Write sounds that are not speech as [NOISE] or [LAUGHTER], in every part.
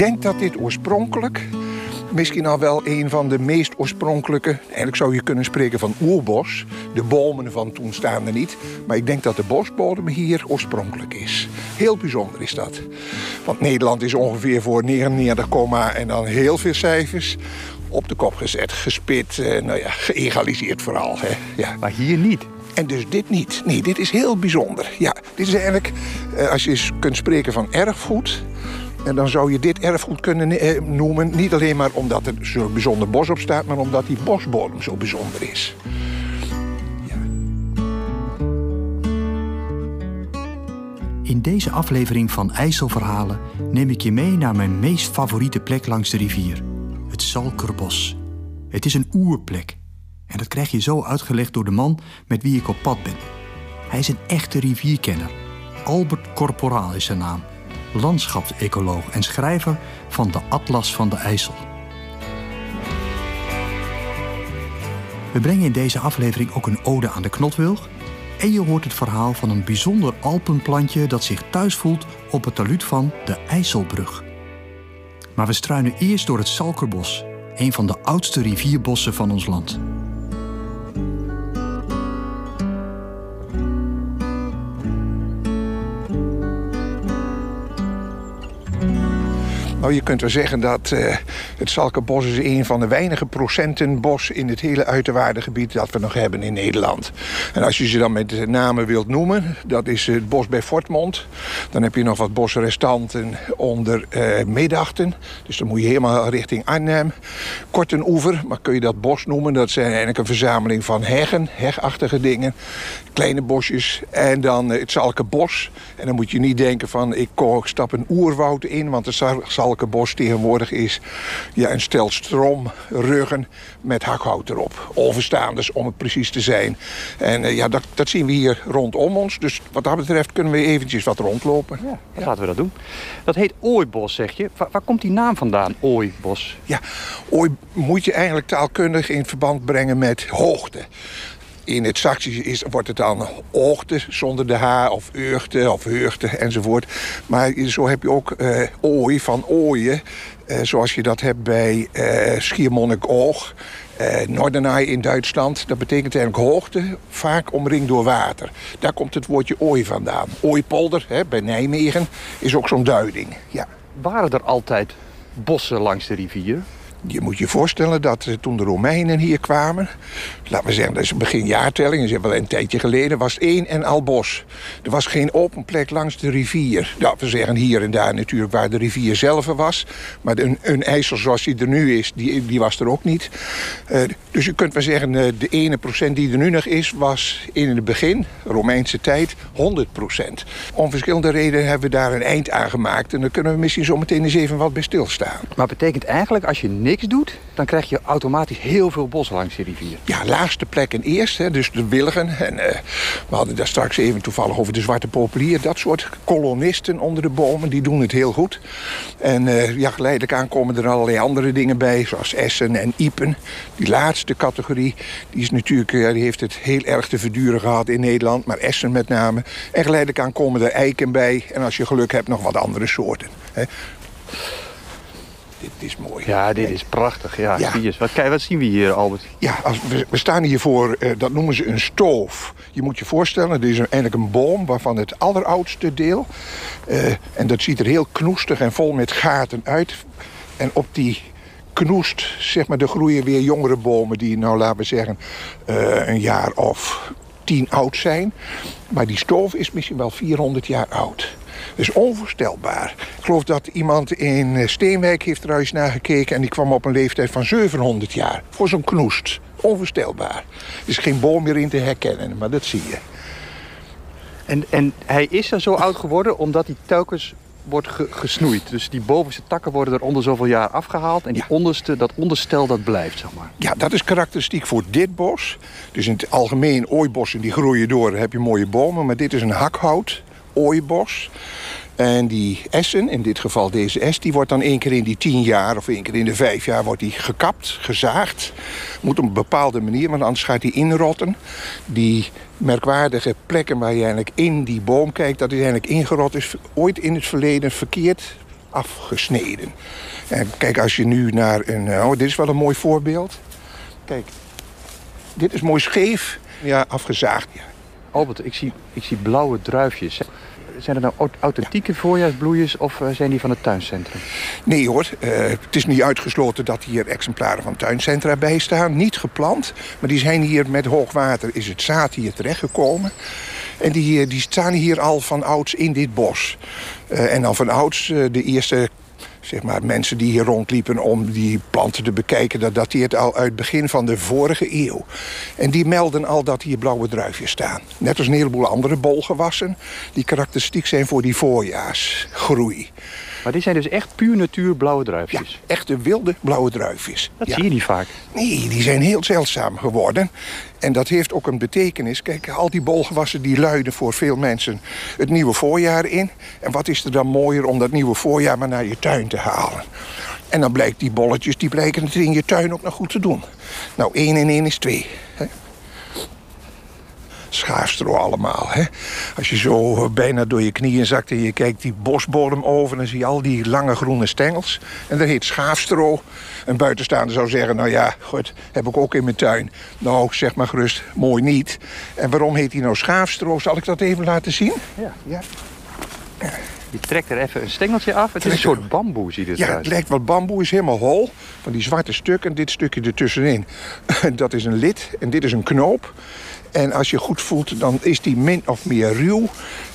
denk dat dit oorspronkelijk misschien al wel een van de meest oorspronkelijke, eigenlijk zou je kunnen spreken van oerbos. De bomen van toen staan er niet, maar ik denk dat de bosbodem hier oorspronkelijk is. Heel bijzonder is dat. Want Nederland is ongeveer voor 99, en dan heel veel cijfers op de kop gezet, gespit, eh, nou ja, geëgaliseerd vooral. Hè. Ja. Maar hier niet. En dus dit niet. Nee, dit is heel bijzonder. Ja, dit is eigenlijk, eh, als je eens kunt spreken van erfgoed... En dan zou je dit erfgoed kunnen eh, noemen. Niet alleen maar omdat er zo'n bijzonder bos op staat, maar omdat die bosbodem zo bijzonder is. Ja. In deze aflevering van IJsselverhalen neem ik je mee naar mijn meest favoriete plek langs de rivier: het Zalkerbos. Het is een oerplek. En dat krijg je zo uitgelegd door de man met wie ik op pad ben. Hij is een echte rivierkenner. Albert Corporaal is zijn naam landschapsecoloog en schrijver van de Atlas van de IJssel. We brengen in deze aflevering ook een ode aan de knotwilg. En je hoort het verhaal van een bijzonder alpenplantje dat zich thuis voelt op het talud van de IJsselbrug. Maar we struinen eerst door het Salkerbos, een van de oudste rivierbossen van ons land. Nou, je kunt wel zeggen dat uh, het Salkenbos is een van de weinige procenten bos in het hele uiterwaardengebied dat we nog hebben in Nederland. En als je ze dan met namen wilt noemen, dat is het bos bij Fortmond. Dan heb je nog wat bosrestanten onder uh, Medachten. Dus dan moet je helemaal richting Arnhem. Kortenoever, maar kun je dat bos noemen? Dat zijn eigenlijk een verzameling van heggen, hegachtige dingen. Kleine bosjes. En dan uh, het Salkenbos. En dan moet je niet denken van ik stap een oerwoud in, want het zal Bos tegenwoordig is ja, een stel ruggen met hakhout erop. Onverstaanders om het precies te zijn. En uh, ja, dat, dat zien we hier rondom ons. Dus wat dat betreft kunnen we eventjes wat rondlopen. Ja, ja. laten we dat doen. Dat heet Ooibos, zeg je. Waar, waar komt die naam vandaan, Ooibos? Ja, Ooi moet je eigenlijk taalkundig in verband brengen met hoogte. In het Saxisch is, wordt het dan oogte zonder de H of Urgte of Heugte enzovoort. Maar zo heb je ook uh, ooi van ooien. Uh, zoals je dat hebt bij uh, Schiermonnikoog. Noordenaai in Duitsland, dat betekent eigenlijk hoogte, vaak omringd door water. Daar komt het woordje ooi vandaan. Ooipolder, hè, bij Nijmegen, is ook zo'n duiding. Ja. Waren er altijd bossen langs de rivier? Je moet je voorstellen dat eh, toen de Romeinen hier kwamen... laten we zeggen, dat is een beginjaartelling... is wel een tijdje geleden, was één en al bos. Er was geen open plek langs de rivier. Ja, we zeggen hier en daar natuurlijk waar de rivier zelf was. Maar een, een IJssel zoals die er nu is, die, die was er ook niet. Uh, dus je kunt wel zeggen, uh, de ene procent die er nu nog is... was in het begin, Romeinse tijd, 100 procent. Om verschillende redenen hebben we daar een eind aan gemaakt... en daar kunnen we misschien zo meteen eens even wat bij stilstaan. Maar betekent eigenlijk, als je niks doet, dan krijg je automatisch heel veel bos langs de rivier. Ja, laagste plek en eerst, hè, dus de wilgen. En, uh, we hadden daar straks even toevallig over de zwarte populier. Dat soort kolonisten onder de bomen, die doen het heel goed. En uh, ja, geleidelijk aan komen er allerlei andere dingen bij, zoals essen en iepen. Die laatste categorie, die, is natuurlijk, die heeft het heel erg te verduren gehad in Nederland. Maar essen met name. En geleidelijk aan komen er eiken bij. En als je geluk hebt, nog wat andere soorten. Hè dit is mooi. Ja, dit is prachtig. Ja, ja. Wat, kijk, wat zien we hier, Albert? Ja, als, we, we, staan hier voor, uh, dat noemen ze een stoof. Je moet je voorstellen, dit is een, eigenlijk een boom waarvan het alleroudste deel... Uh, en dat ziet er heel knoestig en vol met gaten uit. En op die knoest, zeg maar, er groeien weer jongere bomen... die, nou laten we zeggen, uh, een jaar of tien oud zijn. Maar die stoof is misschien wel 400 jaar oud. Is onvoorstelbaar. Ik geloof dat iemand in eh, Steenwijk heeft er eens naar gekeken... en die kwam op een leeftijd van 700 jaar. Voor zo'n knoest. Onvoorstelbaar. Er is geen boom meer in te herkennen, maar dat zie je. En, en hij is er zo oud geworden omdat hij telkens wordt gesnoeid. Dus die bovenste takken worden er onder zoveel jaar afgehaald. En die onderste, dat onderstel dat blijft, zeg maar. Ja, dat is karakteristiek voor dit bos. Dus in het algemeen ooibossen die groeien door. Dan heb je mooie bomen. Maar dit is een hakhout ooibos. En die essen, in dit geval deze es, die wordt dan één keer in die tien jaar of één keer in de vijf jaar wordt die gekapt, gezaagd. Moet op een bepaalde manier, want anders gaat die inrotten. Die merkwaardige plekken waar je eigenlijk in die boom kijkt, dat is eigenlijk ingerot is ooit in het verleden verkeerd afgesneden. En kijk, als je nu naar een... Oh, dit is wel een mooi voorbeeld. Kijk, dit is mooi scheef. Ja, afgezaagd. Ja. Albert, ik zie, ik zie blauwe druifjes. Zijn er nou authentieke voorjaarsbloeiers of zijn die van het tuincentrum? Nee hoor, uh, het is niet uitgesloten dat hier exemplaren van tuincentra bij staan. Niet geplant, maar die zijn hier met hoogwater, is het zaad hier terechtgekomen. En die, die staan hier al van ouds in dit bos. Uh, en dan van ouds, de eerste zeg maar, mensen die hier rondliepen om die planten te bekijken... dat dateert al uit begin van de vorige eeuw. En die melden al dat hier blauwe druifjes staan. Net als een heleboel andere bolgewassen... die karakteristiek zijn voor die voorjaarsgroei. Maar die zijn dus echt puur natuur blauwe druifjes? Ja, echte wilde blauwe druifjes. Dat ja. zie je niet vaak. Nee, die zijn heel zeldzaam geworden. En dat heeft ook een betekenis. Kijk, al die bolgewassen die luiden voor veel mensen het nieuwe voorjaar in. En wat is er dan mooier om dat nieuwe voorjaar maar naar je tuin te halen? En dan blijkt die bolletjes, die blijken het in je tuin ook nog goed te doen. Nou, één en één is twee. Hè? Schaafstro allemaal. Hè? Als je zo bijna door je knieën zakt en je kijkt die bosbodem over... dan zie je al die lange groene stengels. En dat heet schaafstro. Een buitenstaander zou zeggen, nou ja, goed, heb ik ook in mijn tuin. Nou, zeg maar gerust, mooi niet. En waarom heet die nou schaafstro? Zal ik dat even laten zien? Ja. ja. Je trekt er even een stengeltje af. Het is een soort bamboe, ziet het Ja, eruit. het lijkt wel bamboe, is helemaal hol. Van die zwarte stukken en dit stukje ertussenin. [LAUGHS] Dat is een lid en dit is een knoop. En als je goed voelt, dan is die min of meer ruw.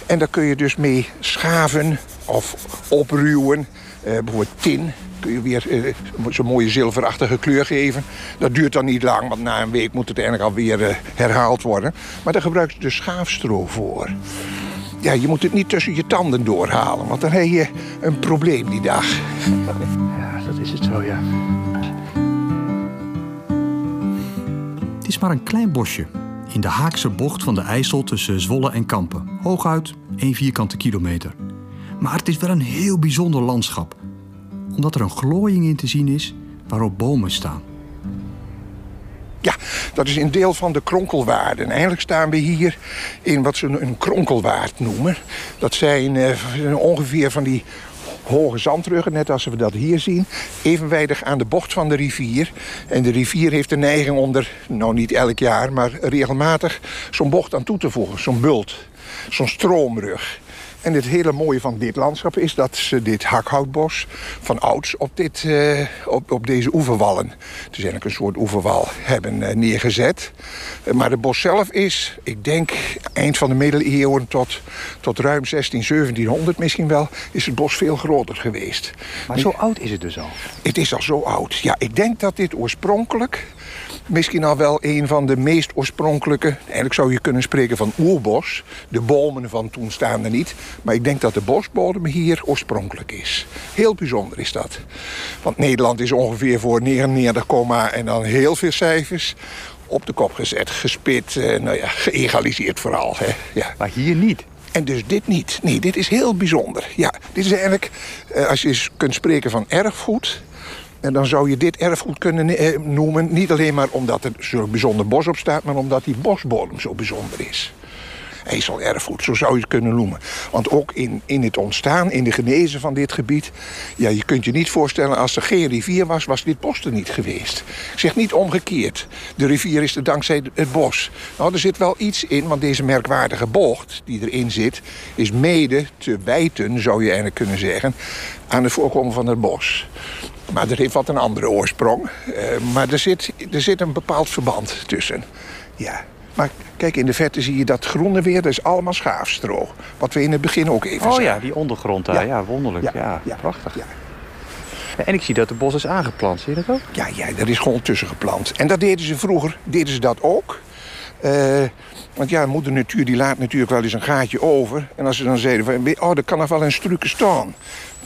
En daar kun je dus mee schaven of opruwen. Uh, bijvoorbeeld tin kun je weer uh, zo'n mooie zilverachtige kleur geven. Dat duurt dan niet lang, want na een week moet het eigenlijk alweer uh, herhaald worden. Maar daar gebruik je dus schaafstro voor. Ja, je moet het niet tussen je tanden doorhalen, want dan heb je een probleem die dag. Ja, dat is het zo, ja. Het is maar een klein bosje in de Haakse bocht van de IJssel tussen Zwolle en Kampen. Hooguit 1 vierkante kilometer. Maar het is wel een heel bijzonder landschap. Omdat er een glooiing in te zien is waarop bomen staan. Ja, dat is een deel van de kronkelwaarden. Eigenlijk staan we hier in wat ze een kronkelwaard noemen. Dat zijn uh, ongeveer van die hoge zandruggen, net als we dat hier zien. Evenwijdig aan de bocht van de rivier. En de rivier heeft de neiging om er, nou niet elk jaar... maar regelmatig zo'n bocht aan toe te voegen, zo'n bult. Zo'n stroomrug. En het hele mooie van dit landschap is dat ze dit hakhoutbos van ouds op, dit, uh, op, op deze oeverwallen, het is eigenlijk een soort oeverwal, hebben uh, neergezet. Uh, maar het bos zelf is, ik denk eind van de middeleeuwen tot, tot ruim 16, 1700 misschien wel, is het bos veel groter geweest. Maar zo oud is het dus al? Het is al zo oud. Ja, ik denk dat dit oorspronkelijk misschien al wel een van de meest oorspronkelijke... eigenlijk zou je kunnen spreken van oerbos. De bomen van toen staan er niet. Maar ik denk dat de bosbodem hier oorspronkelijk is. Heel bijzonder is dat. Want Nederland is ongeveer voor 99, en dan heel veel cijfers op de kop gezet, gespit, eh, nou ja, geëgaliseerd vooral. Hè. Ja. Maar hier niet. En dus dit niet. Nee, dit is heel bijzonder. Ja, dit is eigenlijk, eh, als je eens kunt spreken van erfgoed... En dan zou je dit erfgoed kunnen eh, noemen. Niet alleen maar omdat er zo'n bijzonder bos op staat... maar omdat die bosbodem zo bijzonder is. IJsselerfgoed, zo zou je het kunnen noemen. Want ook in, in het ontstaan, in de genezen van dit gebied... ja, je kunt je niet voorstellen, als er geen rivier was... was dit bos er niet geweest. Ik zeg niet omgekeerd. De rivier is er dankzij het bos. Nou, er zit wel iets in, want deze merkwaardige bocht die erin zit... is mede te wijten, zou je eigenlijk kunnen zeggen... aan het voorkomen van het bos. Maar dat heeft wat een andere oorsprong. Uh, maar er zit, er zit een bepaald verband tussen. Ja. Maar kijk, in de verte zie je dat groene weer. Dat is allemaal schaafstro. Wat we in het begin ook even Oh zagen. ja, die ondergrond daar. Ja, ja wonderlijk. Ja, ja, ja, prachtig. En ik zie dat de bos is aangeplant. Zie je dat ook? Ja, ja, dat is gewoon tussen geplant. En dat deden ze vroeger. Deden ze dat ook. Uh, want ja, moeder natuur die laat natuurlijk wel eens een gaatje over. En als ze dan zeiden van, oh, er kan nog wel een struike staan.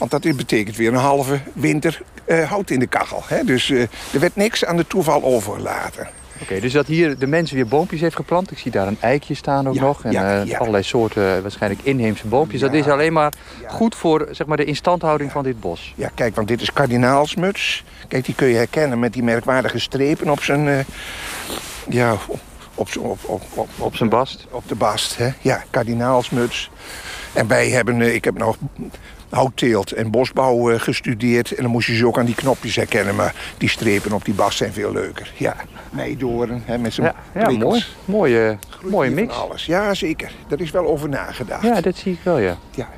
Want dat betekent weer een halve winter uh, hout in de kachel. Hè? Dus uh, er werd niks aan de toeval overlaten. Oké, okay, dus dat hier de mensen weer boompjes heeft geplant. Ik zie daar een eikje staan ook ja, nog. En ja, ja. allerlei soorten, waarschijnlijk inheemse boompjes. Dat is alleen maar goed voor zeg maar, de instandhouding van dit bos. Ja, kijk, want dit is kardinaalsmuts. Kijk, die kun je herkennen met die merkwaardige strepen op zijn... uh, ja, op, op, op, op, op zijn bast. Op de bast, hè. Ja, kardinaalsmuts. En wij hebben, ik heb nog houtteelt en bosbouw eh, gestudeerd. En dan moest je ze ook aan die knopjes herkennen. Maar die strepen op die bas zijn veel leuker. Ja, meidoren hè, met zijn ja, ja mooi. Mooie, mooie mix. Alles. Ja, zeker. Daar is wel over nagedacht. Ja, dat zie ik wel, ja. ja.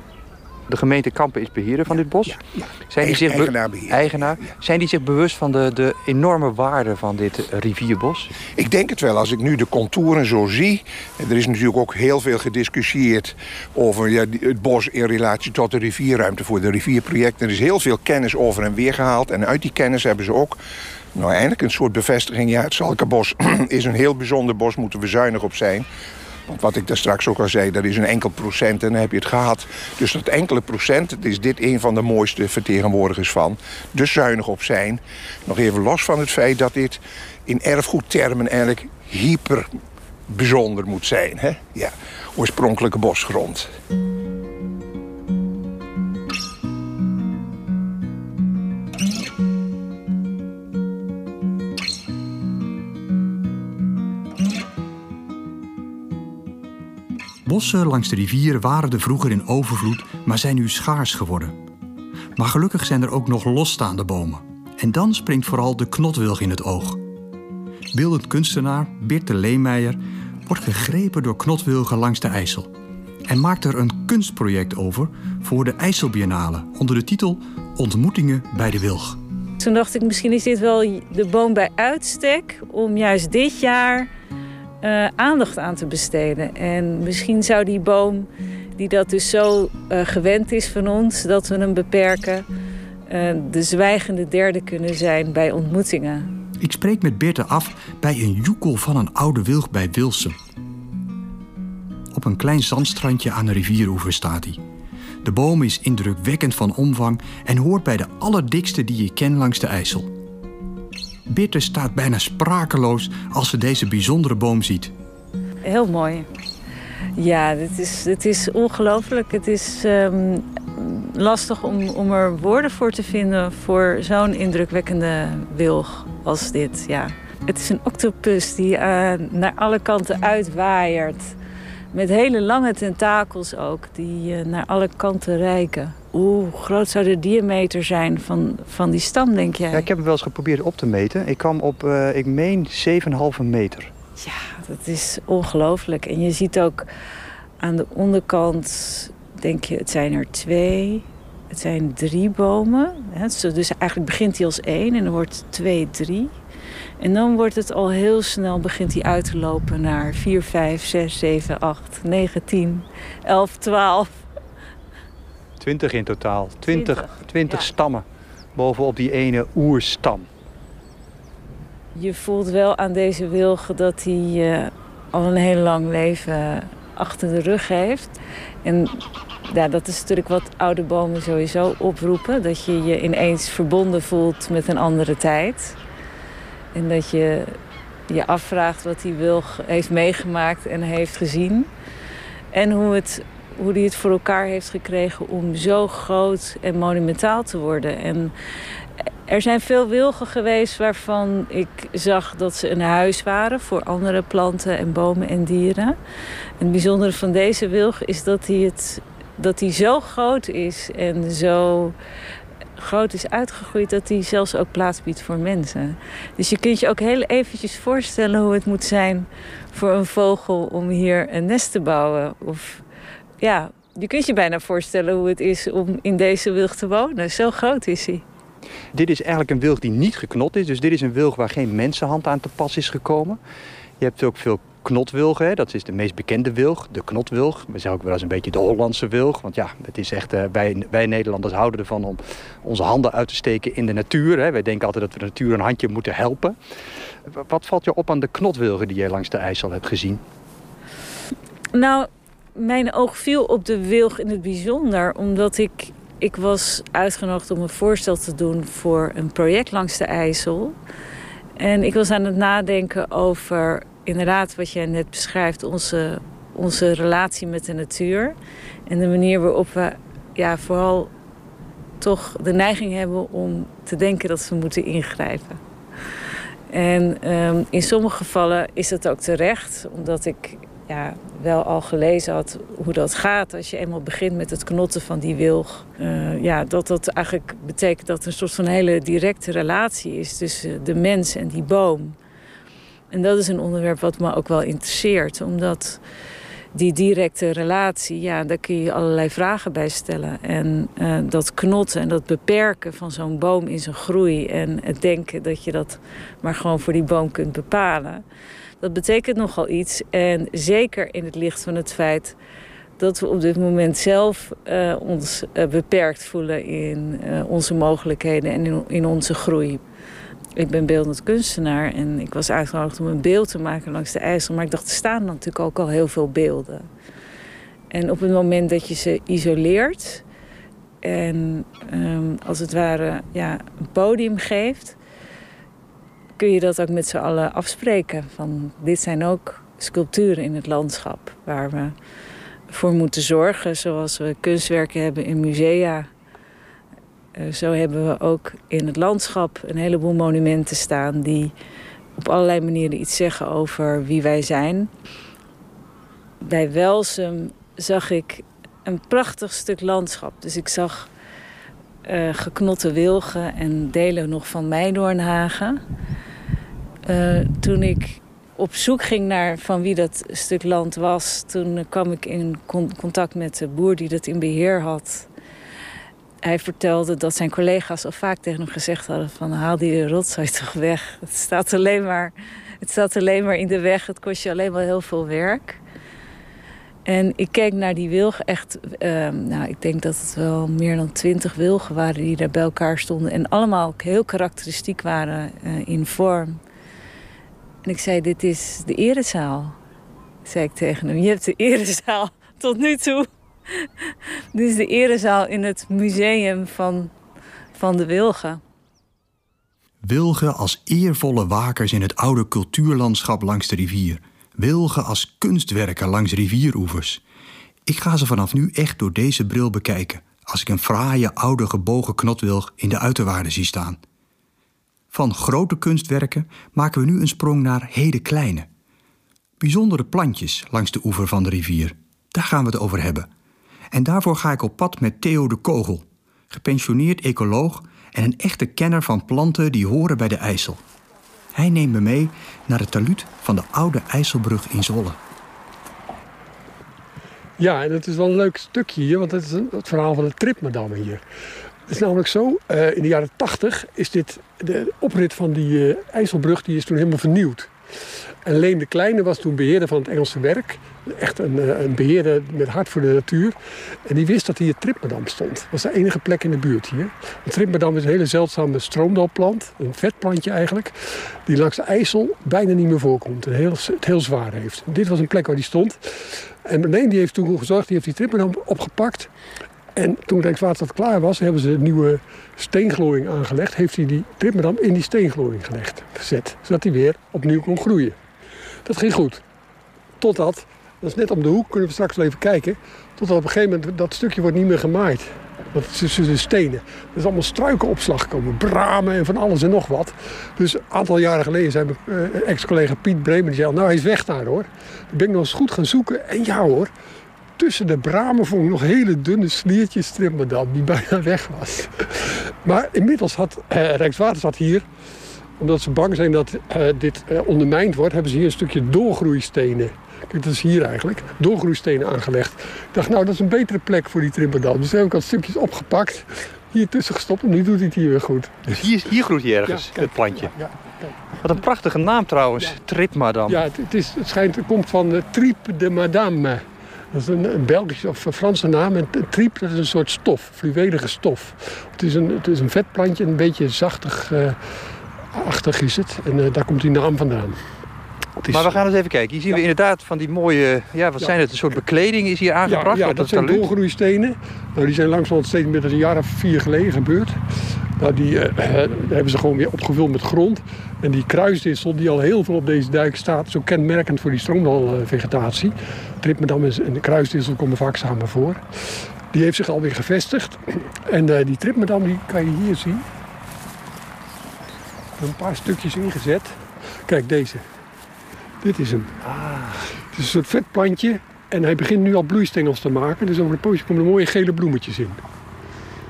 De gemeente Kampen is beheerder van dit bos. Ja, ja. Zijn die zich eigenaar, eigenaar. Zijn die zich bewust van de, de enorme waarde van dit rivierbos? Ik denk het wel. Als ik nu de contouren zo zie... er is natuurlijk ook heel veel gediscussieerd... over ja, het bos in relatie tot de rivierruimte voor de rivierprojecten. Er is heel veel kennis over en weer gehaald. En uit die kennis hebben ze ook nou, eindelijk een soort bevestiging. Ja, het Zalkenbos [CLEARS THROAT] is een heel bijzonder bos, moeten we zuinig op zijn. Want wat ik daar straks ook al zei, dat is een enkel procent en dan heb je het gehad. Dus dat enkele procent, is dit een van de mooiste vertegenwoordigers van. Dus zuinig op zijn. Nog even los van het feit dat dit in erfgoedtermen eigenlijk hyper bijzonder moet zijn. Hè? Ja, oorspronkelijke bosgrond. Bossen langs de rivier waren er vroeger in overvloed, maar zijn nu schaars geworden. Maar gelukkig zijn er ook nog losstaande bomen. En dan springt vooral de knotwilg in het oog. Beeldend kunstenaar Birte Leemeijer wordt gegrepen door knotwilgen langs de IJssel. En maakt er een kunstproject over voor de IJsselbiennale onder de titel Ontmoetingen bij de Wilg. Toen dacht ik, misschien is dit wel de boom bij uitstek om juist dit jaar uh, aandacht aan te besteden. En misschien zou die boom, die dat dus zo uh, gewend is van ons, dat we hem beperken, uh, de zwijgende derde kunnen zijn bij ontmoetingen. Ik spreek met Beerte af bij een joekel van een oude wilg bij Wilsum. Op een klein zandstrandje aan de rivieroever staat hij. De boom is indrukwekkend van omvang en hoort bij de allerdikste die je ken langs de IJssel. Birte staat bijna sprakeloos als ze deze bijzondere boom ziet. Heel mooi. Ja, dit is, dit is ongelooflijk. Het is um, lastig om, om er woorden voor te vinden voor zo'n indrukwekkende wilg als dit. Ja. Het is een octopus die uh, naar alle kanten uitwaaiert. Met hele lange tentakels ook, die uh, naar alle kanten reiken. Hoe groot zou de diameter zijn van, van die stam, denk jij? Ja, ik heb hem wel eens geprobeerd op te meten. Ik kwam op, uh, ik meen, 7,5 meter. Ja, dat is ongelooflijk. En je ziet ook aan de onderkant, denk je, het zijn er twee. Het zijn drie bomen. Dus eigenlijk begint hij als één en dan wordt twee, drie. En dan wordt het al heel snel, begint hij uit te lopen naar 4, 5, 6, 7, 8, 9, 10, 11, 12. 20 in totaal. 20, 20, stammen bovenop die ene oerstam. Je voelt wel aan deze wilgen dat hij uh, al een heel lang leven achter de rug heeft. En ja, dat is natuurlijk wat oude bomen sowieso oproepen. Dat je je ineens verbonden voelt met een andere tijd. En dat je je afvraagt wat die wilg heeft meegemaakt en heeft gezien. En hoe het hoe hij het voor elkaar heeft gekregen om zo groot en monumentaal te worden. En er zijn veel wilgen geweest waarvan ik zag dat ze een huis waren voor andere planten en bomen en dieren. En het bijzondere van deze wilg is dat hij, het, dat hij zo groot is en zo groot is uitgegroeid dat hij zelfs ook plaats biedt voor mensen. Dus je kunt je ook heel eventjes voorstellen hoe het moet zijn voor een vogel om hier een nest te bouwen. Of ja, je kunt je bijna voorstellen hoe het is om in deze wilg te wonen. Zo groot is hij. Dit is eigenlijk een wilg die niet geknot is. Dus dit is een wilg waar geen mensenhand aan te pas is gekomen. Je hebt ook veel knotwilgen. Dat is de meest bekende wilg, de knotwilg. We zeggen ook wel eens een beetje de Hollandse wilg. Want ja, het is echt, uh, wij, wij Nederlanders houden ervan om onze handen uit te steken in de natuur. Wij denken altijd dat we de natuur een handje moeten helpen. Wat valt je op aan de knotwilgen die jij langs de IJssel hebt gezien? Nou, mijn oog viel op de wilg in het bijzonder, omdat ik, ik was uitgenodigd om een voorstel te doen voor een project langs de IJssel. En ik was aan het nadenken over inderdaad wat jij net beschrijft, onze, onze relatie met de natuur. En de manier waarop we ja, vooral toch de neiging hebben om te denken dat we moeten ingrijpen. En um, in sommige gevallen is dat ook terecht, omdat ik ja, wel al gelezen had hoe dat gaat als je eenmaal begint met het knotten van die wilg. Uh, ja, dat dat eigenlijk betekent dat er een soort van hele directe relatie is tussen de mens en die boom. En dat is een onderwerp wat me ook wel interesseert, omdat die directe relatie, ja, daar kun je allerlei vragen bij stellen. En uh, dat knotten en dat beperken van zo'n boom in zijn groei en het denken dat je dat maar gewoon voor die boom kunt bepalen, dat betekent nogal iets. En zeker in het licht van het feit dat we op dit moment zelf uh, ons uh, beperkt voelen in onze mogelijkheden en in onze groei. Ik ben beeldend kunstenaar en ik was uitgenodigd om een beeld te maken langs de IJssel. Maar ik dacht, er staan natuurlijk ook al heel veel beelden. En op het moment dat je ze isoleert en um, als het ware ja, een podium geeft, kun je dat ook met z'n allen afspreken. Van dit zijn ook sculpturen in het landschap waar we voor moeten zorgen, zoals we kunstwerken hebben in musea zo hebben we ook in het landschap een heleboel monumenten staan die op allerlei manieren iets zeggen over wie wij zijn. Bij Welsum zag ik een prachtig stuk landschap. Dus ik zag uh, geknotte wilgen en delen nog van Meidoornhagen. Uh, toen ik op zoek ging naar van wie dat stuk land was, toen kwam ik in contact met de boer die dat in beheer had hij vertelde dat zijn collega's al vaak tegen hem gezegd hadden van haal die rotzooi toch weg. Het staat alleen maar, het staat alleen maar in de weg. Het kost je alleen maar heel veel werk. En ik keek naar die wilgen echt, uh, nou ik denk dat het wel meer dan twintig wilgen waren die daar bij elkaar stonden. En allemaal heel karakteristiek waren uh, in vorm. En ik zei, dit is de erezaal. Zei ik tegen hem, je hebt de erezaal tot nu toe Dit is de erezaal in het museum van, van de Wilgen. Wilgen als eervolle wakers in het oude cultuurlandschap langs de rivier. Wilgen als kunstwerken langs rivieroevers. Ik ga ze vanaf nu echt door deze bril bekijken als ik een fraaie oude gebogen knotwilg in de uiterwaarden zie staan. Van grote kunstwerken maken we nu een sprong naar hele kleine. Bijzondere plantjes langs de oever van de rivier. Daar gaan we het over hebben. En daarvoor ga ik op pad met Theo de Kogel, gepensioneerd ecoloog en een echte kenner van planten die horen bij de IJssel. Hij neemt me mee naar het taluut van de oude IJsselbrug in Zwolle. Ja, en het is wel een leuk stukje hier, want het is het verhaal van de tripmadam hier. Het is namelijk zo, uh, in de jaren 80 is dit, de oprit van die uh, IJsselbrug die is toen helemaal vernieuwd. En Leen de Kleine was toen beheerder van het Engelse werk. Echt een, eh, een beheerder met hart voor de natuur. En die wist dat hier Tripmadam stond. Dat was de enige plek in de buurt hier. Tripmadam is een hele zeldzame stroomdalplant. Een vetplantje eigenlijk. Die langs de IJssel bijna niet meer voorkomt. Heel, het heel zwaar heeft. dit was een plek waar die stond. En Leen die heeft toen gezorgd, die heeft die Tripmadam opgepakt. En toen Rijkswaterstaat klaar was, hebben ze een nieuwe steenglooiing aangelegd. Heeft hij die Tripmadam in die steenglooiing gelegd, gezet. Zodat hij weer opnieuw kon groeien. Dat ging goed. Totdat, dat is net om de hoek, kunnen we straks wel even kijken. Totdat op een gegeven moment dat stukje wordt niet meer gemaaid. Want het is de stenen. Er is allemaal struikenopslag gekomen. Bramen en van alles en nog wat. Dus een aantal jaren geleden zei mijn uh, ex-collega Piet Bremen... die zei nou hij is weg daar hoor. Dan ben ik nog eens goed gaan zoeken. En ja hoor, tussen de bramen vond ik nog hele dunne sliertjes strimmerdam... die bijna weg was. maar inmiddels had uh, Rijkswaterstaat hier omdat ze bang zijn dat uh, dit uh, ondermijnd wordt, hebben ze hier een stukje doorgroeistenen. Kijk, dat is hier eigenlijk. Doorgroeistenen aangelegd. Ik dacht, nou, dat is een betere plek voor die trimpendam. Dus heb ik al stukjes opgepakt, hier tussen gestopt en nu doet hij het hier weer goed. Dus hier, hier groeit hij ergens, ja, het plantje? Ja, ja, Wat een prachtige naam trouwens, ja. Tripmadam. Ja, het, het, is, het, schijnt, het komt van uh, Tripe de Madame. Dat is een, Belgische of een Franse naam. En triep, dat is een soort stof, fluwelige stof. Het is een, het is een vetplantje, een beetje zachtig achtig is het. En uh, daar komt die naam vandaan. Is... Maar we gaan eens even kijken. Hier zien ja. we inderdaad van die mooie, ja, wat ja. zijn het? Een soort bekleding is hier aangebracht. Ja, ja dat zijn doorgroeistenen. Nou, die zijn langzamerhand steeds meer dan een jaar of vier geleden gebeurd. Nou, die uh, hebben ze gewoon weer opgevuld met grond. En die kruisdissel, die al heel veel op deze dijk staat, zo kenmerkend voor die stroomdalvegetatie. Tripmedam en de kruisdissel komen vaak samen voor. Die heeft zich alweer gevestigd. En uh, die tripmedam, die kan je hier zien een paar stukjes ingezet. Kijk, deze. Dit is hem. Ah. Het is een soort vetplantje en hij begint nu al bloeistengels te maken. Dus over een poosje komen er mooie gele bloemetjes in.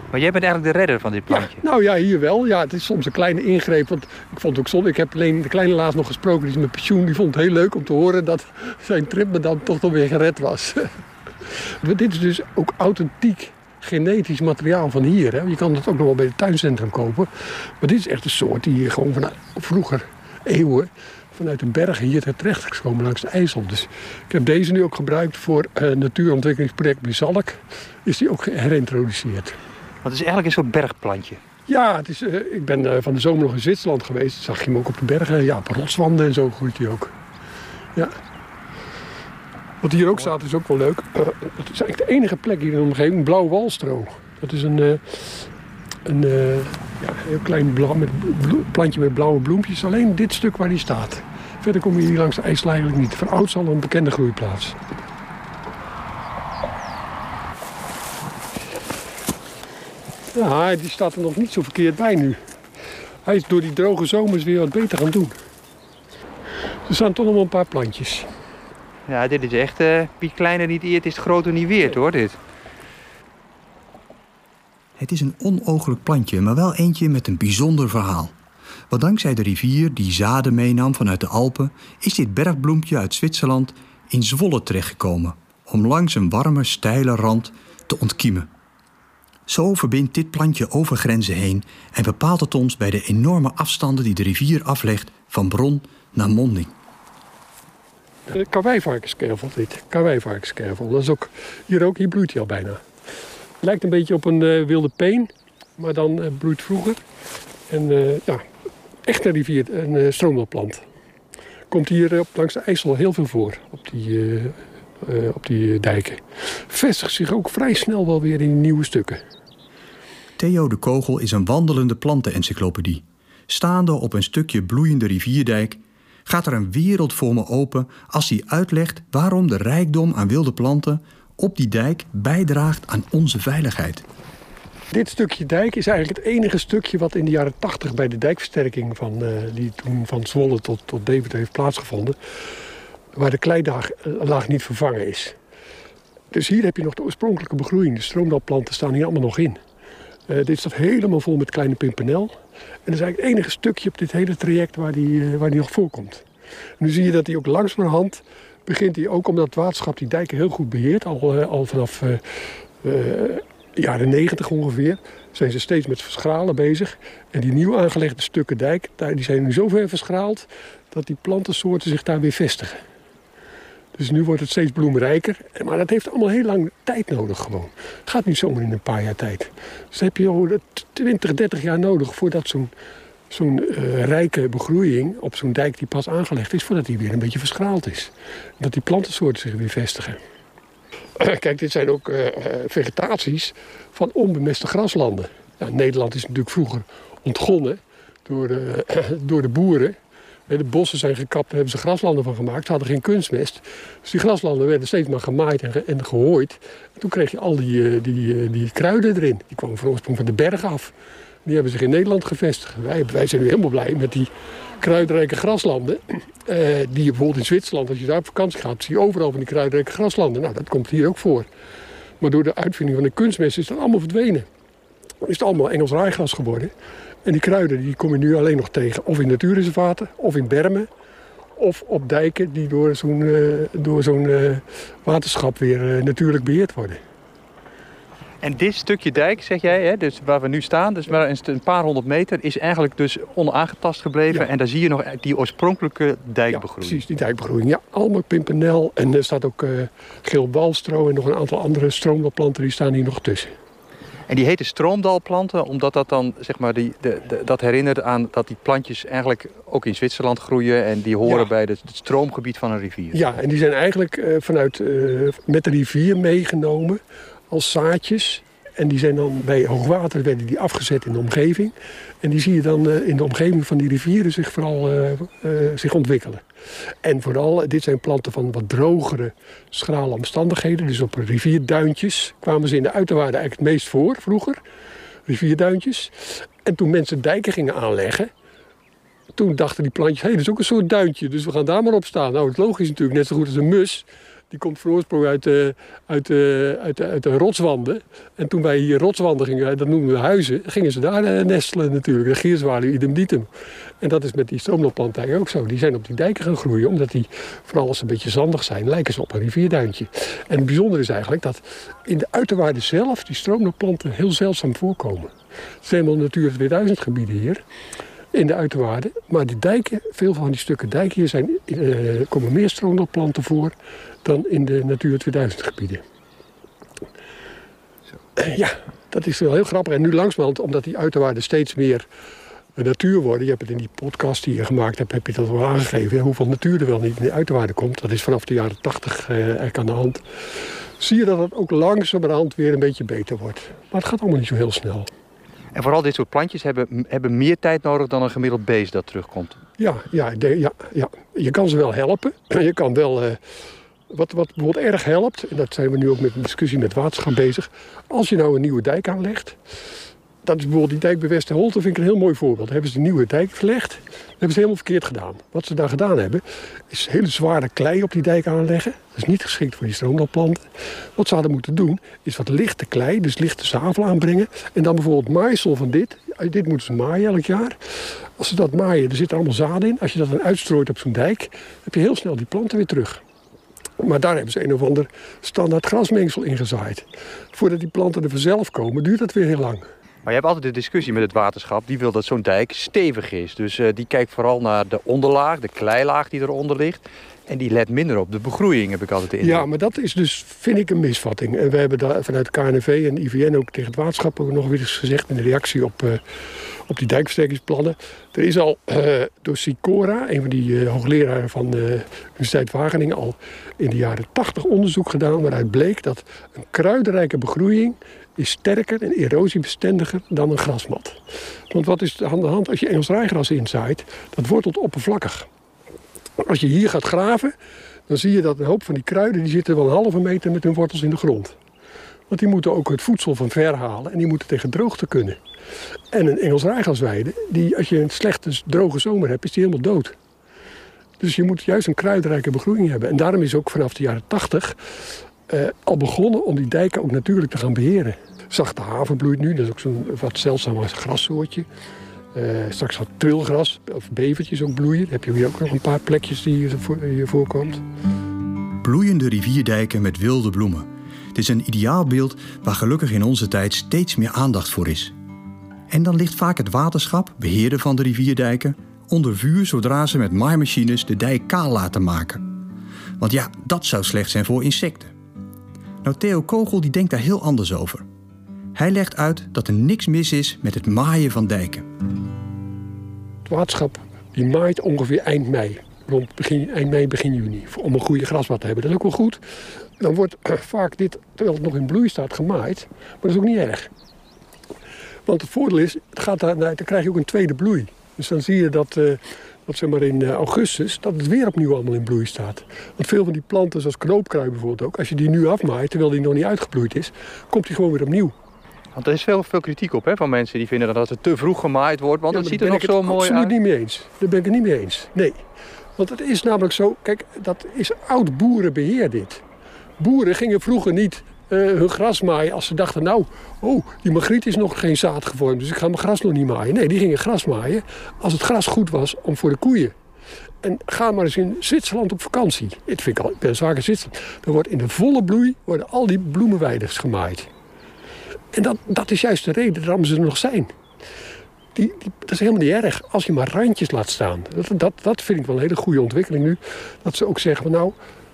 Maar jij bent eigenlijk de redder van dit plantje. Ja, nou ja, hier wel. Ja, het is soms een kleine ingreep. Want ik vond het ook zonde. Ik heb alleen de kleine laatst nog gesproken. Die is met pensioen. Die vond het heel leuk om te horen dat zijn trip me dan toch nog weer gered was. [LAUGHS] Maar dit is dus ook authentiek genetisch materiaal van hier. Hè. Je kan het ook nog wel bij het tuincentrum kopen. Maar dit is echt een soort die hier gewoon van vroeger eeuwen vanuit de bergen hier terecht is gekomen langs de IJssel. Dus ik heb deze nu ook gebruikt voor het natuurontwikkelingsproject Bizalk. Is die ook herintroduceerd. Het is eigenlijk een soort bergplantje. Ja, het is, eh, ik ben eh, van de zomer nog in Zwitserland geweest. Zag je hem ook op de bergen. Ja, op rotswanden en zo groeit hij ook. Ja. Wat hier ook staat is ook wel leuk. Uh, het is eigenlijk de enige plek hier in de omgeving, blauw walstro. Dat is een, een ja, heel klein met plantje met blauwe bloempjes. Alleen dit stuk waar die staat. Verder kom je hier langs de IJssel eigenlijk niet. Van ouds al een bekende groeiplaats. Ja, die staat er nog niet zo verkeerd bij nu. Hij is door die droge zomers weer wat beter gaan doen. Er staan toch nog wel een paar plantjes. Ja, dit is echt uh, wie kleiner niet eert, is groter niet weert hoor, dit. Het is een onooglijk plantje, maar wel eentje met een bijzonder verhaal. Want dankzij de rivier die zaden meenam vanuit de Alpen, is dit bergbloempje uit Zwitserland in Zwolle terechtgekomen. Om langs een warme, steile rand te ontkiemen. Zo verbindt dit plantje over grenzen heen en bepaalt het ons bij de enorme afstanden die de rivier aflegt van bron naar monding. Uh, Karwijvarkenskervel dit, karwijvarkenskervel. Dat is ook, hier ook, hier bloeit hij al bijna. Lijkt een beetje op een uh, wilde peen, maar dan uh, bloeit vroeger. En ja, echte rivier, een stroomwelplant. Komt hier op, langs de IJssel heel veel voor, op die, op die dijken. Vestigt zich ook vrij snel wel weer in nieuwe stukken. Theo de Kogel is een wandelende plantenencyclopedie. Staande op een stukje bloeiende rivierdijk gaat er een wereld voor me open als hij uitlegt waarom de rijkdom aan wilde planten op die dijk bijdraagt aan onze veiligheid. Dit stukje dijk is eigenlijk het enige stukje wat in de jaren 80 bij de dijkversterking van, uh, die toen van Zwolle tot, tot Deventer heeft plaatsgevonden, waar de kleilaag niet vervangen is. Dus hier heb je nog de oorspronkelijke begroeiing. De stroomdalplanten staan hier allemaal nog in. Uh, dit staat helemaal vol met kleine pimpernel. En dat is eigenlijk het enige stukje op dit hele traject waar die, uh, waar die nog voorkomt. nu zie je dat hij ook langzamerhand begint hij ook omdat het waterschap die dijken heel goed beheert. Al, uh, al vanaf jaren 90 ongeveer zijn ze steeds met verschralen bezig. En die nieuw aangelegde stukken dijk, die zijn nu zo ver verschraald dat die plantensoorten zich daar weer vestigen. Dus nu wordt het steeds bloemrijker. Maar dat heeft allemaal heel lang tijd nodig gewoon. Gaat niet zomaar in een paar jaar tijd. Dus heb je al 20, 30 jaar nodig voordat zo'n zo'n uh, rijke begroeiing op zo'n dijk die pas aangelegd is, voordat die weer een beetje verschraald is. Dat die plantensoorten zich weer vestigen. [CLEARS THROAT] Kijk, dit zijn ook uh, vegetaties van onbemeste graslanden. Nederland is natuurlijk vroeger ontgonnen door [CLEARS THROAT] door de boeren. De bossen zijn gekapt, daar hebben ze graslanden van gemaakt. Ze hadden geen kunstmest. Dus die graslanden werden steeds maar gemaaid en, en gehooid. En toen kreeg je al die, die, die kruiden erin. Die kwamen van oorsprong van de bergen af. Die hebben zich in Nederland gevestigd. Wij, wij zijn nu helemaal blij met die kruidrijke graslanden. Uh, die je bijvoorbeeld in Zwitserland, als je daar op vakantie gaat, zie je overal van die kruidrijke graslanden. Nou, dat komt hier ook voor. Maar door de uitvinding van de kunstmest is dat allemaal verdwenen. Is het allemaal Engels raaigras geworden. En die kruiden die kom je nu alleen nog tegen. Of in natuurreservaten, of in bermen. Of op dijken die door zo'n uh, door zo'n uh, waterschap weer natuurlijk beheerd worden. En dit stukje dijk, zeg jij, hè, dus waar we nu staan, dus maar een paar honderd meter, is eigenlijk dus onaangetast gebleven. Ja. En daar zie je nog die oorspronkelijke dijkbegroeiing. Ja, precies, die dijkbegroeiing. Ja, allemaal pimpernel. En er staat ook uh, geel balstro en nog een aantal andere stroomwelplanten die staan hier nog tussen. En die heten stroomdalplanten, omdat dat dan, zeg maar, die, de, de, dat herinnert aan dat die plantjes eigenlijk ook in Zwitserland groeien. En die horen ja. bij het, het, stroomgebied van een rivier. Ja, en die zijn eigenlijk uh, vanuit, uh, met de rivier meegenomen als zaadjes. En die zijn dan bij hoogwater werden die afgezet in de omgeving. En die zie je dan uh, in de omgeving van die rivieren zich vooral zich ontwikkelen. En vooral, dit zijn planten van wat drogere, schrale omstandigheden. Dus op rivierduintjes kwamen ze in de uiterwaarden eigenlijk het meest voor vroeger. Rivierduintjes. En toen mensen dijken gingen aanleggen, toen dachten die plantjes, hé, hey, dat is ook een soort duintje, dus we gaan daar maar op staan. Nou, het logisch natuurlijk, net zo goed als een mus. Die komt oorsprong uit, de, uit, de, uit, de, uit de rotswanden. En toen wij hier rotswanden gingen, dat noemen we huizen, gingen ze daar eh, nestelen natuurlijk. De gierzwaluw idem dietem. En dat is met die stroomlopplanten ook zo. Die zijn op die dijken gaan groeien, omdat die, vooral als ze een beetje zandig zijn, lijken ze op een rivierduintje. En het bijzondere is eigenlijk dat in de uiterwaarden zelf die stroomlopplanten heel zeldzaam voorkomen. Het zijn wel Natuur 2000 gebieden hier in de uiterwaarden. Maar die dijken, veel van die stukken dijken hier zijn, uh, komen meer stroomlopplanten voor dan in de Natuur 2000 gebieden. Ja, dat is wel heel grappig. En nu langzamerhand, omdat die uiterwaarden steeds meer natuur worden. Je hebt het in die podcast die je gemaakt hebt, heb je dat wel aangegeven. Hoeveel natuur er wel niet in de uiterwaarden komt. Dat is vanaf de jaren 80 uh, eigenlijk aan de hand. Zie je dat het ook langzamerhand weer een beetje beter wordt. Maar het gaat allemaal niet zo heel snel. En vooral dit soort plantjes hebben, hebben meer tijd nodig dan een gemiddeld beest dat terugkomt. Ja, ja, de, ja, ja. je kan ze wel helpen. [CLEARS THROAT] Je kan wel... Uh, wat, wat bijvoorbeeld erg helpt, en dat zijn we nu ook met een discussie met waterschap bezig. Als je nou een nieuwe dijk aanlegt, dat is bijvoorbeeld die dijk bij Westerholte, vind ik een heel mooi voorbeeld. Daar hebben ze een nieuwe dijk verlegd. Dat hebben ze helemaal verkeerd gedaan. Wat ze daar gedaan hebben, is hele zware klei op die dijk aanleggen. Dat is niet geschikt voor die stroomlopplanten. Wat ze hadden moeten doen, is wat lichte klei, dus lichte zavel aanbrengen. En dan bijvoorbeeld maaisel van dit. Dit moeten ze maaien elk jaar. Als ze dat maaien, er zit allemaal zaad in. Als je dat dan uitstrooit op zo'n dijk, heb je heel snel die planten weer terug. Maar daar hebben ze een of ander standaard grasmengsel ingezaaid. Voordat die planten er vanzelf komen, duurt dat weer heel lang. Maar je hebt altijd de discussie met het waterschap. Die wil dat zo'n dijk stevig is. Dus uh, die kijkt vooral naar de onderlaag, de kleilaag die eronder ligt. En die let minder op de begroeiing, heb ik altijd de. Ja, maar dat is dus, vind ik, een misvatting. En we hebben daar vanuit KNV en IVN ook tegen het waterschap ook nog weer eens gezegd... in de reactie op, uh, op die dijkversterkingsplannen. Er is al uh, door Sicora, een van die uh, hoogleraren van de Universiteit Wageningen... al in de jaren 80 onderzoek gedaan waaruit bleek dat een kruidenrijke begroeiing is sterker en erosiebestendiger dan een grasmat. Want wat is aan de hand als je Engels rijgras inzaait? Dat wortelt oppervlakkig. Als je hier gaat graven, dan zie je dat een hoop van die kruiden... die zitten wel een halve meter met hun wortels in de grond. Want die moeten ook het voedsel van ver halen en die moeten tegen droogte kunnen. En een Engels rijgrasweide, die, als je een slechte droge zomer hebt, is die helemaal dood. Dus je moet juist een kruidrijke begroeiing hebben. En daarom is ook vanaf de jaren 80 uh, al begonnen om die dijken ook natuurlijk te gaan beheren. Zachte haven bloeit nu, dat is ook zo'n wat zeldzaam grassoortje. Uh, straks gaat trilgras of bevertjes ook bloeien. Dan heb je hier ook nog een paar plekjes die hier, hier voorkomt. Bloeiende rivierdijken met wilde bloemen. Het is een ideaal beeld waar gelukkig in onze tijd steeds meer aandacht voor is. En dan ligt vaak het waterschap, beheerder van de rivierdijken, onder vuur zodra ze met maaimachines de dijk kaal laten maken. Want ja, dat zou slecht zijn voor insecten. Nou, Theo Kogel die denkt daar heel anders over. Hij legt uit dat er niks mis is met het maaien van dijken. Het waterschap die maait ongeveer eind mei. Rond begin, eind mei, begin juni. Om een goede grasmat te hebben. Dat is ook wel goed. Dan wordt vaak dit, terwijl het nog in bloei staat, gemaaid. Maar dat is ook niet erg. Want het voordeel is, het gaat daar, dan krijg je ook een tweede bloei. Dus dan zie je dat, uh, dat zeg maar in augustus, dat het weer opnieuw allemaal in bloei staat. Want veel van die planten, zoals knoopkrui bijvoorbeeld ook, als je die nu afmaait, terwijl die nog niet uitgebloeid is, komt die gewoon weer opnieuw. Want er is veel, veel kritiek op hè, van mensen die vinden dat het te vroeg gemaaid wordt, want ja, het ziet er nog zo mooi uit. Daar ben ik het absoluut niet mee eens. Daar ben ik het niet mee eens. Nee. Want het is namelijk zo, kijk, dat is oud boerenbeheer dit. Boeren gingen vroeger niet uh, hun gras maaien als ze dachten, nou, oh, die magriet is nog geen zaad gevormd, dus ik ga mijn gras nog niet maaien. Nee, die gingen gras maaien als het gras goed was om voor de koeien. En ga maar eens in Zwitserland op vakantie. Dit vind ik al, ik ben vaak in Zwitserland. Dan wordt in de volle bloei worden al die bloemenweiders gemaaid. En dat, dat is juist de reden waarom ze er nog zijn. Die, dat is helemaal niet erg als je maar randjes laat staan. Dat, dat, vind ik wel een hele goede ontwikkeling nu. Dat ze ook zeggen, nou,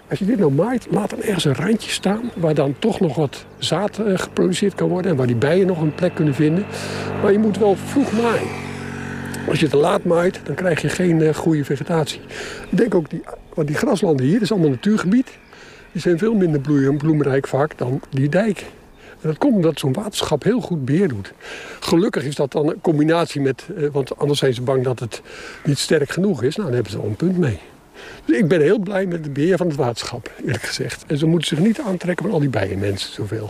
als je dit nou maait, laat dan ergens een randje staan... waar dan toch nog wat zaad uh, geproduceerd kan worden... en waar die bijen nog een plek kunnen vinden. Maar je moet wel vroeg maaien. Als je te laat maait, dan krijg je geen uh, goede vegetatie. Ik denk ook, die, want die graslanden hier, dat is allemaal natuurgebied... die zijn veel minder bloeien, bloemrijk vaak dan die dijk. Dat komt omdat zo'n waterschap heel goed beheer doet. Gelukkig is dat dan een combinatie met... Uh, want anders zijn ze bang dat het niet sterk genoeg is. Nou, dan hebben ze al een punt mee. Dus ik ben heel blij met het beheer van het waterschap, eerlijk gezegd. En ze moeten zich niet aantrekken van al die bijenmensen zoveel.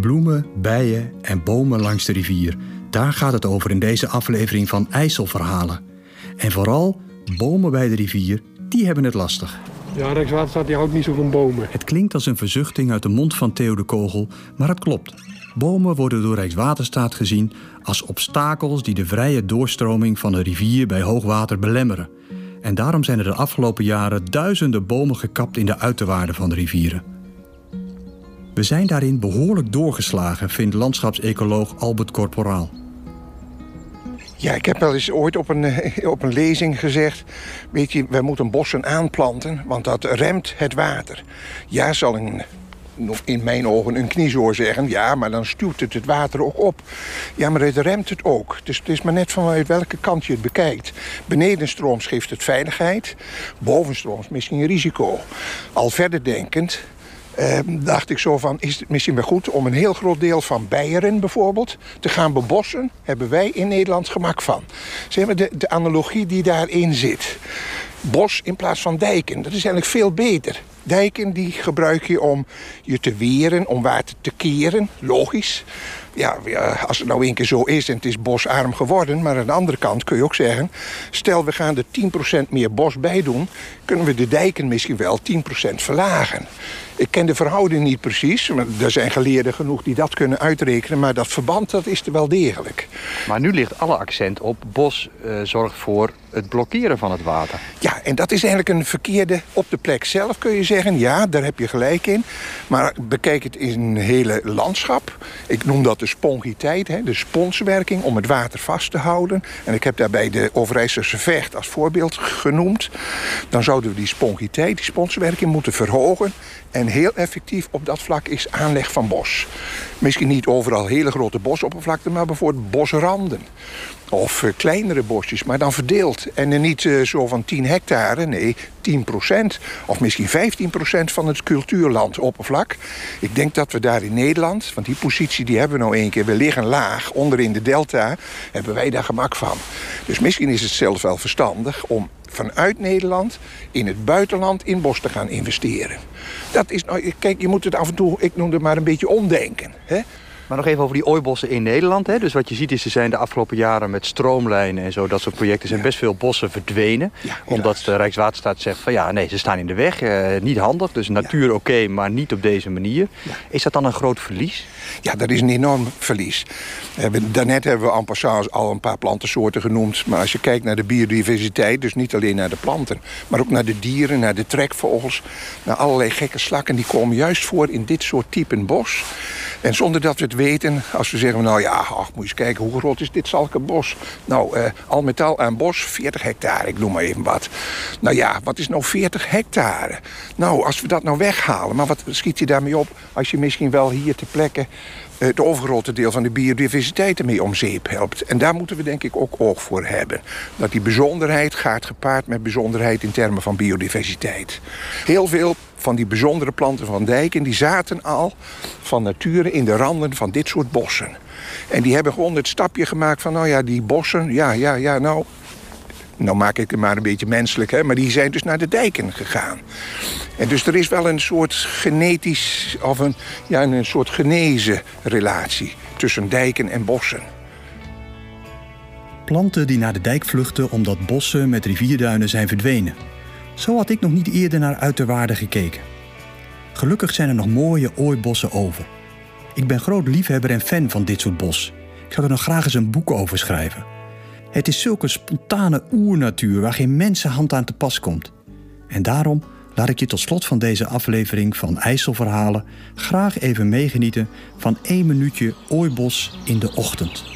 Bloemen, bijen en bomen langs de rivier. Daar gaat het over in deze aflevering van IJsselverhalen. En vooral bomen bij de rivier, die hebben het lastig. Ja, Rijkswaterstaat die houdt niet zo van bomen. Het klinkt als een verzuchting uit de mond van Theo de Kogel, maar het klopt. Bomen worden door Rijkswaterstaat gezien als obstakels die de vrije doorstroming van een rivier bij hoogwater belemmeren. En daarom zijn er de afgelopen jaren duizenden bomen gekapt in de uiterwaarden van de rivieren. We zijn daarin behoorlijk doorgeslagen, vindt landschapsecoloog Albert Corporaal. Ja, ik heb wel eens ooit op een, eh, op een lezing gezegd... weet je, we moeten bossen aanplanten, want dat remt het water. Ja, zal in mijn ogen een kniezoor zeggen... ja, maar dan stuwt het het water ook op. Ja, maar het remt het ook. Dus het is maar net vanuit welke kant je het bekijkt. Benedenstrooms geeft het veiligheid, bovenstrooms misschien risico. Al verder denkend eh, dacht ik zo van, is het misschien wel goed om een heel groot deel van Beieren bijvoorbeeld te gaan bebossen? Hebben wij in Nederland gemak van. Zeg maar de, de analogie die daarin zit. Bos in plaats van dijken, dat is eigenlijk veel beter. Dijken die gebruik je om je te weren, om water te keren, logisch. Ja, als het nou één keer zo is en het is bosarm geworden... maar aan de andere kant kun je ook zeggen... stel we gaan er 10% meer bos bij doen... kunnen we de dijken misschien wel 10% verlagen. Ik ken de verhouding niet precies. Maar er zijn geleerden genoeg die dat kunnen uitrekenen. Maar dat verband dat is er wel degelijk. Maar nu ligt alle accent op bos uh, zorgt voor het blokkeren van het water. Ja, en dat is eigenlijk een verkeerde op de plek zelf kun je zeggen. Ja, daar heb je gelijk in. Maar bekijk het in een hele landschap. Ik noem dat de spongiteit, hè, de sponswerking om het water vast te houden. En ik heb daarbij de Overijsselse vecht als voorbeeld genoemd. Dan zouden we die spongiteit, die sponswerking moeten verhogen. En heel effectief op dat vlak is aanleg van bos. Misschien niet overal hele grote bosoppervlakten, maar bijvoorbeeld bosranden. Of eh, kleinere bosjes, maar dan verdeeld. En niet uh, zo van 10 hectare, nee, 10 procent. Of misschien 15 procent van het cultuurlandoppervlak. Ik denk dat we daar in Nederland, want die positie die hebben we nou één keer... we liggen laag, onder in de delta, hebben wij daar gemak van. Dus misschien is het zelfs wel verstandig om vanuit Nederland in het buitenland in bos te gaan investeren. Dat is, nou, kijk, je moet het af en toe, ik noem het maar een beetje omdenken. Hè? Maar nog even over die ooibossen in Nederland. Hè? Dus wat je ziet is, er zijn de afgelopen jaren met stroomlijnen en zo, dat soort projecten, zijn best veel bossen verdwenen. omdat de Rijkswaterstaat zegt van ja, nee, ze staan in de weg. Eh, niet handig, dus natuur oké, maar niet op deze manier. Is dat dan een groot verlies? Ja, dat is een enorm verlies. Eh, daarnet hebben we en passant al een paar plantensoorten genoemd. Maar als je kijkt naar de biodiversiteit, dus niet alleen naar de planten... maar ook naar de dieren, naar de trekvogels... naar allerlei gekke slakken, die komen juist voor in dit soort typen bos. En zonder dat we het weten, als we zeggen... nou ja, ach, moet je eens kijken, hoe groot is dit Zalkenbos? Nou, uh, al met al aan bos, 40 hectare, ik noem maar even wat. Nou ja, wat is nou 40 hectare? Nou, als we dat nou weghalen, maar wat schiet je daarmee op... als je misschien wel hier ter plekke het overgrote deel van de biodiversiteit ermee om zeep helpt. En daar moeten we denk ik ook oog voor hebben. Dat die bijzonderheid gaat gepaard met bijzonderheid in termen van biodiversiteit. Heel veel van die bijzondere planten van dijken... die zaten al van nature in de randen van dit soort bossen. En die hebben gewoon het stapje gemaakt van... nou ja, die bossen, ja, ja, ja, nou... Nou maak ik het maar een beetje menselijk, hè, maar die zijn dus naar de dijken gegaan. En dus er is wel een soort genetisch, of een, ja, een soort genezen relatie tussen dijken en bossen. Planten die naar de dijk vluchten omdat bossen met rivierduinen zijn verdwenen. Zo had ik nog niet eerder naar uiterwaarden gekeken. Gelukkig zijn er nog mooie ooibossen over. Ik ben groot liefhebber en fan van dit soort bos. Ik zou er nog graag eens een boek over schrijven. Het is zulke spontane oernatuur waar geen mensenhand aan te pas komt. En daarom laat ik je tot slot van deze aflevering van IJsselverhalen graag even meegenieten van één minuutje ooibos in de ochtend.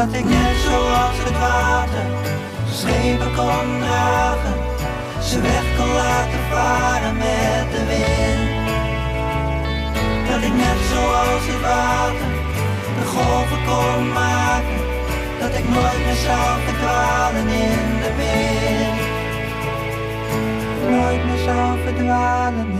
Dat ik net zoals het water schepen kon dragen, ze weg kon laten varen met net zoals het water de golven kon maken, dat ik nooit meer zou verdwalen in de wind. Nooit meer zou verdwalen in.